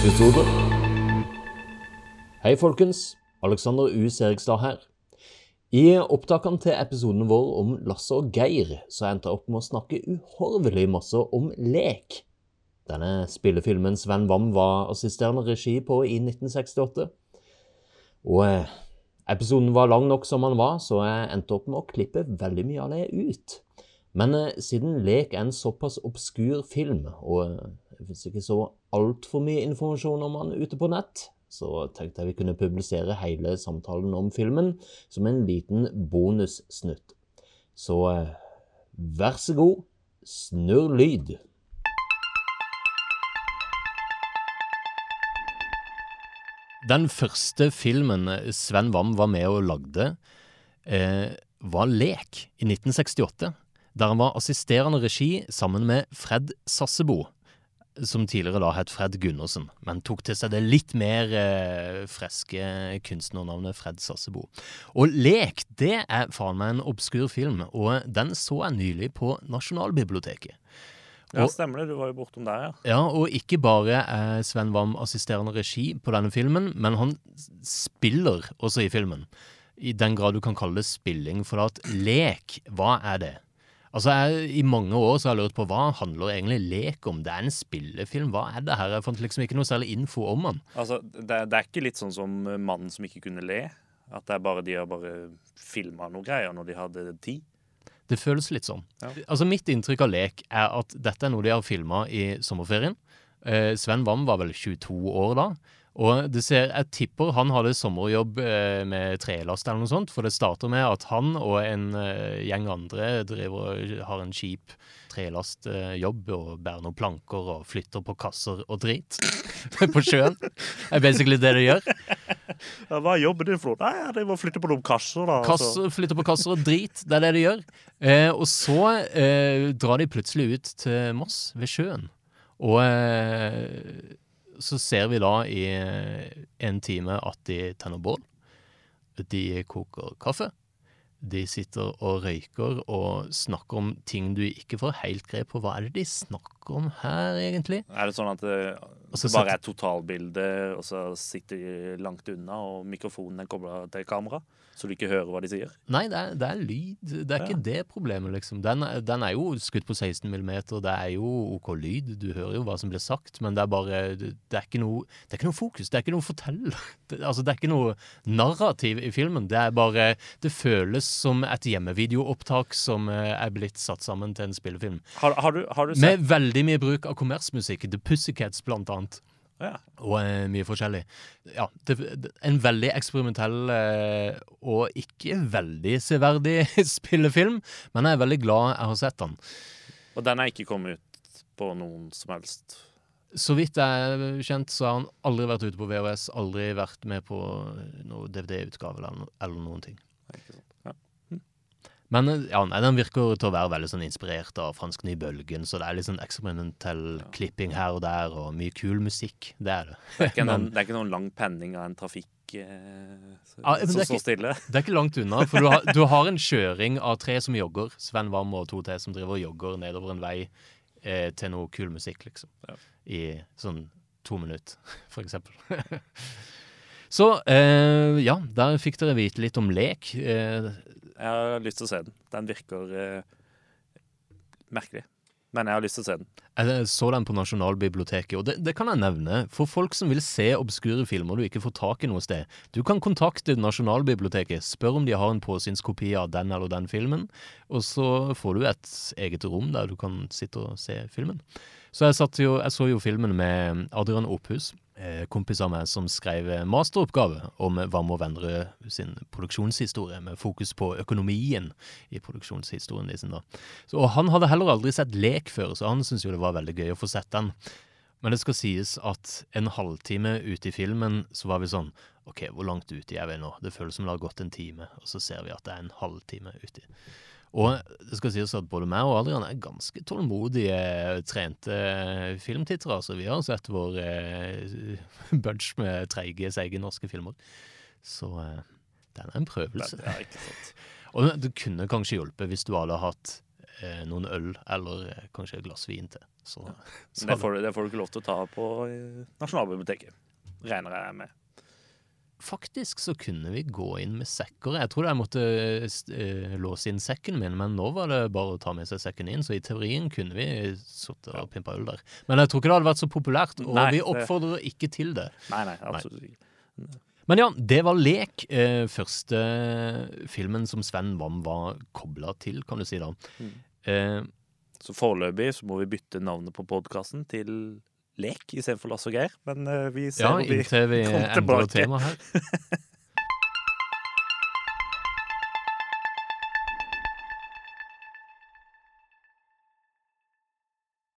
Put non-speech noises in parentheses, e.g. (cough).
episode. Hei, folkens. Alexander U. Serigstad her. I opptakene til episoden vår om Lasse og Geir, så endte jeg opp med å snakke uhorvelig masse om lek. Denne spillefilmen Sven Wam var assisterende regi på i 1968. Og eh, episoden var lang nok som den var, så jeg endte opp med å klippe veldig mye av det ut. Men eh, siden Lek er en såpass obskur film, og det finnes ikke så altfor mye informasjon om han ute på nett, så tenkte jeg vi kunne publisere hele samtalen om filmen som en liten bonussnutt. Så eh, vær så god, snurr lyd. Den første filmen Sven Wam var med og lagde, eh, var Lek i 1968, der han var assisterende regi sammen med Fred Sassebo, som tidligere da het Fred Gundersen, men tok til seg det litt mer eh, freske kunstnernavnet Fred Sassebo. Og Lek, det er faen meg en obskur film, og den så jeg nylig på Nasjonalbiblioteket. Ja, stemmer det. Du var jo bortom der, ja. Ja, og ikke bare er Sven Wam assisterende regi på denne filmen, men han spiller også i filmen. I den grad du kan kalle det spilling, for at lek, hva er det? Altså, jeg, I mange år så har jeg lurt på hva handler egentlig lek om? Det er en spillefilm, hva er det her? Jeg fant liksom ikke noe særlig info om den. Altså, det, det er ikke litt sånn som Mannen som ikke kunne le? At det er bare de har bare filma noe greier når de hadde tid? Det føles litt sånn. Ja. Altså Mitt inntrykk av lek er at dette er noe de har filma i sommerferien. Eh, Sven Wam var vel 22 år da. Og det ser, jeg tipper han hadde sommerjobb eh, med trelast eller noe sånt. For det starter med at han og en eh, gjeng andre driver har en kjip trelastjobb og bærer noen planker og flytter på kasser og drit (laughs) på sjøen. Det er basically det de gjør. Hva er jobben din for? Nei, det var å flytte på noen kasser, da. altså. Kasser, flytter på kasser og drit. Det er det de gjør. Eh, og så eh, drar de plutselig ut til Moss, ved sjøen. Og eh, så ser vi da i eh, en time at de tenner bål. De koker kaffe. De sitter og røyker og snakker om ting du ikke får helt grep på. Hva er det de snakker om her, egentlig? Er det sånn at det, Og så bare er totalbilde, og så sitter de langt unna, og mikrofonen er kobla til kamera, så du ikke hører hva de sier? Nei, det er, det er lyd. Det er Ja. ikke det problemet, liksom. Den, den er jo skutt på 16 mm, det er jo OK lyd, du hører jo hva som blir sagt, men det er bare Det, er ikke noe Det er ikke noe fokus, det er ikke noe fortell. (laughs) Det, altså, det er ikke noe narrativ i filmen. Det er bare Det føles som et hjemmevideoopptak som eh, er blitt satt sammen til en spillefilm. Har, har, du, har du sett Med veldig mye bruk av kommersmusikk. The Pussycats, blant annet. Ja. Og eh, mye forskjellig. Ja, det, det, en veldig eksperimentell eh, og ikke veldig severdig (laughs) spillefilm, men jeg er veldig glad jeg har sett den. Og den er ikke kommet ut på noen som helst Så vidt jeg er kjent, så har han aldri vært ute på VHS, aldri vært med på noe DVD-utgave eller, no- eller noen ting. Ja. Men ja, nei, den virker til å være veldig sånn inspirert av fransk ny bølgen, så det er litt sånn eksperimentell klipping her og der, og mye kul musikk. Det er det. Det er ikke (laughs) Men- noen, det er ikke noen lang penning av en trafikk eh, som Ja, men er står ikke- stille. Det er ikke langt unna, for du har, (laughs) du har en kjøring av tre som jogger. Sven Wam og to til som driver og jogger nedover en vei eh, til noe kul musikk, liksom. Ja. I sånn to minutter, (laughs) for eksempel. Så eh, ja, der fikk dere vite litt om lek. Eh, Jeg har lyst til å se den. Den virker eh, merkelig. Men jeg har lyst til å se den. jeg så den på Nasjonalbiblioteket, og det, det kan jeg nevne. For folk som vil se obskure filmer du ikke får tak i noe sted. Du kan kontakte Nasjonalbiblioteket, spør om de har en påsynskopi av den eller den filmen, og så får du et eget rom der du kan sitte og se filmen. Så jeg, jo, jeg så jo filmen med Adrian Ophus, eh, kompis av meg som skrev masteroppgave om Vam og Vennerød sin produksjonshistorie, med fokus på økonomien i produksjonshistorien sin. da. Han hadde heller aldri sett lek før, så han syntes jo det var veldig gøy å få sett den. Men det skal sies at en halvtime ute i filmen så var vi sånn OK, hvor langt ute er vi nå? Det føles som det har gått en time, og så ser vi at det er en halvtime uti. Og det skal sies at både meg og Adrian er ganske tålmodige, trente filmtittere. Så vi har sett vår eh, (laughs) bunch med treige, seige norske filmer. Så eh, den er en prøvelse. Det er ikke sant. (laughs) Og det kunne kanskje hjulpet hvis du hadde hatt eh, noen øl eller eh, kanskje et glass vin til. Så, så Det får, du- det får du ikke lov til å ta på eh, Nasjonalbiblioteket, regner jeg med. Faktisk så kunne vi gå inn med sekker. Jeg trodde jeg måtte eh, låse inn sekken min, men nå var det bare å ta med seg sekken inn, så i teorien kunne vi sittet og pimpa øl der. Men jeg tror ikke det hadde vært så populært, og Nei, vi det- oppfordrer ikke til det. Nei, nei, absolutt ikke. Men ja, det var Lek. Eh, første filmen som Sven Wam var kobla til, kan du si da. Mm. Eh, Så foreløpig så må vi bytte navnet på podkasten til Lek istedenfor Lasse og Geir. Men eh, vi ser ja, hvor vi kommer tilbake. tema her. (laughs)